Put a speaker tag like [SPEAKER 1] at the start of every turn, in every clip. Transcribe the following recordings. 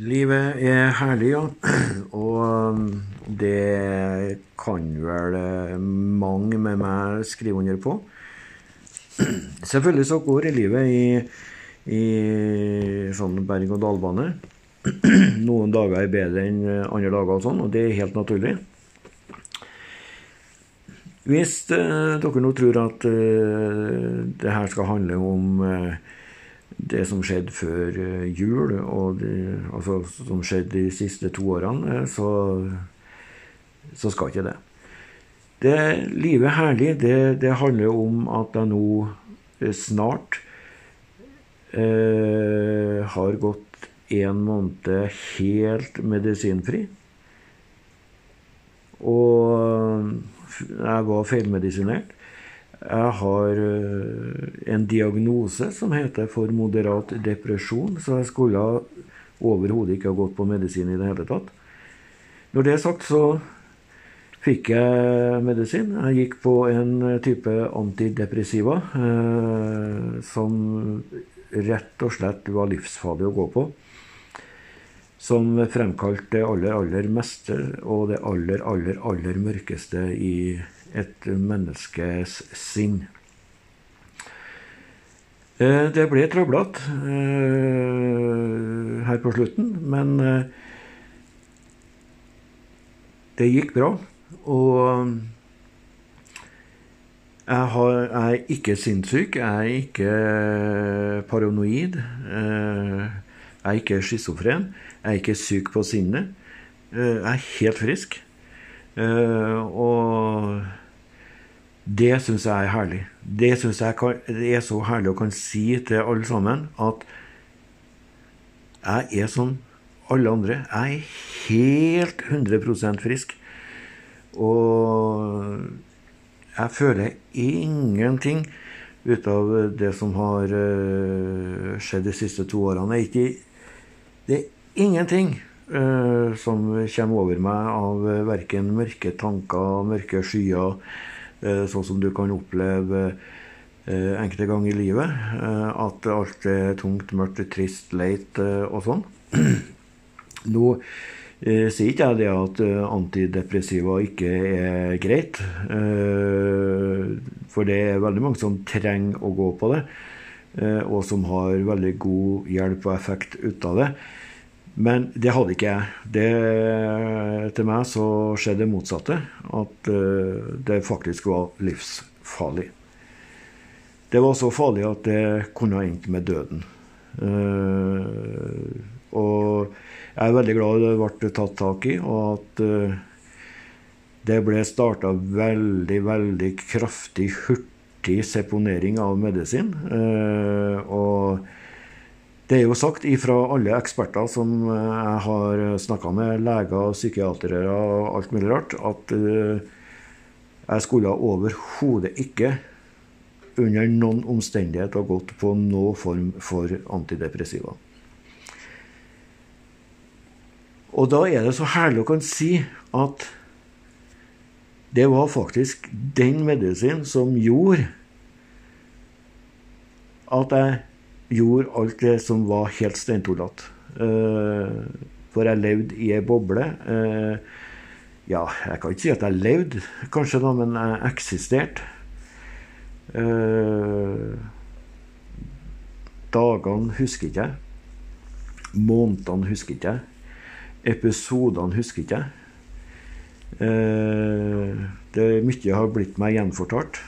[SPEAKER 1] Livet er herlig, ja. Og um, det kan vel eh, mange med meg skrive under på. Selvfølgelig så går livet i, i sånn berg-og-dal-bane. Noen dager er bedre enn andre dager, og sånn, og det er helt naturlig. Hvis uh, dere nå tror at det her skal handle om det som skjedde før eh, jul, og det, altså som skjedde de siste to årene, så, så skal ikke det. Det Livet herlig, det, det handler om at jeg nå eh, snart eh, har gått en måned helt medisinfri. Og jeg var feilmedisinert. Jeg har eh, en diagnose som heter for moderat depresjon, så jeg skulle overhodet ikke ha gått på medisin i det hele tatt. Når det er sagt, så fikk jeg medisin. Jeg gikk på en type antidepressiva eh, som rett og slett var livsfarlig å gå på. Som fremkalte det aller, aller meste og det aller, aller, aller mørkeste i et menneskes sinn. Eh, det ble trøblete eh, her på slutten, men eh, det gikk bra. Og jeg, er ikke sinnssyk, jeg er ikke paranoid. Jeg er ikke schizofren, jeg er ikke syk på sinnet. Jeg er helt frisk. Og det syns jeg er herlig. Det syns jeg er så herlig å kan si til alle sammen at jeg er som alle andre. Jeg er helt 100% frisk. Og jeg føler ingenting ut av det som har eh, skjedd de siste to årene. Det er ingenting uh, som kommer over meg av verken mørke tanker, mørke skyer Eh, sånn som du kan oppleve eh, enkelte ganger i livet. Eh, at alt er tungt, mørkt, trist, leit og sånn. Nå sier ikke jeg det at antidepressiva ikke er greit. For det er veldig mange som trenger å gå på det, og som har veldig god hjelp og effekt ut av det. Men det hadde ikke jeg. Det, til meg så skjedde det motsatte. At uh, det faktisk var livsfarlig. Det var så farlig at det kunne ha endt med døden. Uh, og jeg er veldig glad det ble tatt tak i, og at uh, det ble starta veldig, veldig kraftig, hurtig seponering av medisin. og det er jo sagt ifra alle eksperter som eh, jeg har snakka med, leger, psykiatere og alt mulig rart, at eh, jeg skulle overhodet ikke under noen omstendighet ha gått på noen form for antidepressiva. Og da er det så herlig å kan si at det var faktisk den medisinen som gjorde at jeg gjorde alt det som var helt steintullete. Uh, for jeg levde i ei boble. Uh, ja, jeg kan ikke si at jeg levde, kanskje, da, men jeg eksisterte. Uh, dagene husker ikke jeg. Månedene husker ikke jeg. Episodene husker ikke jeg. det mye har blitt meg gjenfortalt.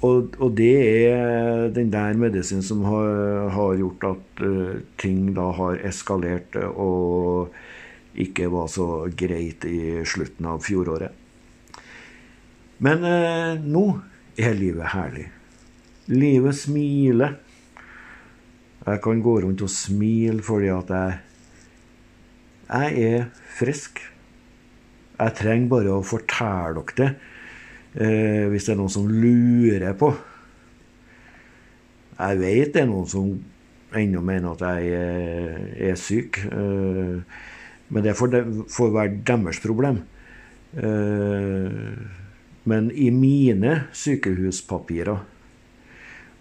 [SPEAKER 1] Og, og, det er den der medisinen som har, har gjort at uh, ting da har eskalert og ikke var så greit i slutten av fjoråret. Men uh, nå er livet herlig. Livet smiler. Jeg kan gå rundt og smile fordi at jeg, jeg er frisk. Jeg trenger bare å fortelle dere det Eh, hvis det er noen som lurer på Jeg vet det er noen som ennå mener at jeg er, er syk. Eh, men det får, får være deres problem. Eh, men i mine sykehuspapirer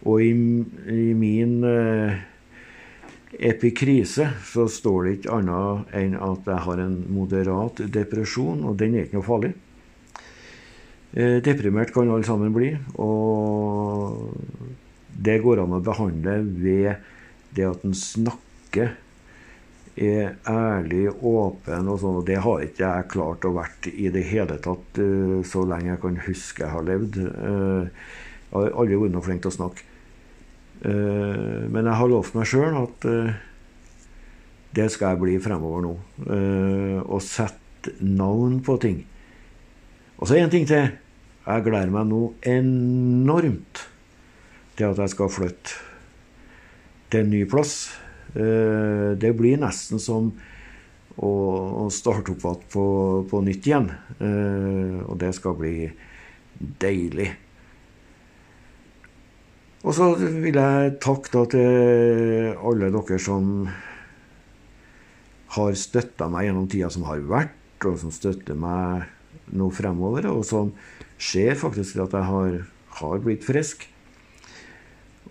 [SPEAKER 1] og i, i min eh, epikrise så står det ikke annet enn at jeg har en moderat depresjon, og den er ikke noe farlig. Eh, deprimert kan alle sammen bli, og det går an å behandle ved det at en snakker, er ærlig, åpen og sånn. Og det har ikke jeg klart å vært i det hele tatt uh, så lenge jeg kan huske jeg har levd. Uh, jeg har aldri vært noe flink til å snakke. Men jeg har lovt meg sjøl at det skal jeg bli fremover nå. Å sette navn på ting. Og så en ting til. Jeg gleder meg nå enormt til at jeg skal flytte til en ny plass. Eh, det blir nesten som å starte opp igjen på, på, nytt igjen. Eh, og det skal bli deilig. Og så vil jeg takke til alle dere som har støtta meg gjennom tida som har vært, og som støtter meg nå fremover, og som ser faktisk at jeg har, har blitt frisk.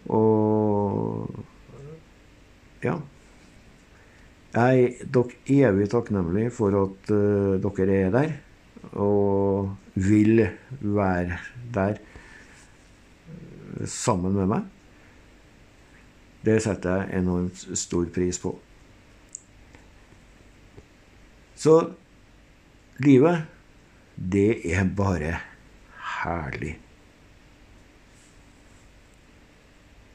[SPEAKER 1] Og ja. Jeg er dere evig takknemlig for at uh, dere er der, og vil være der sammen med meg. Det setter jeg enormt stor pris på. Så livet, det er bare herlig.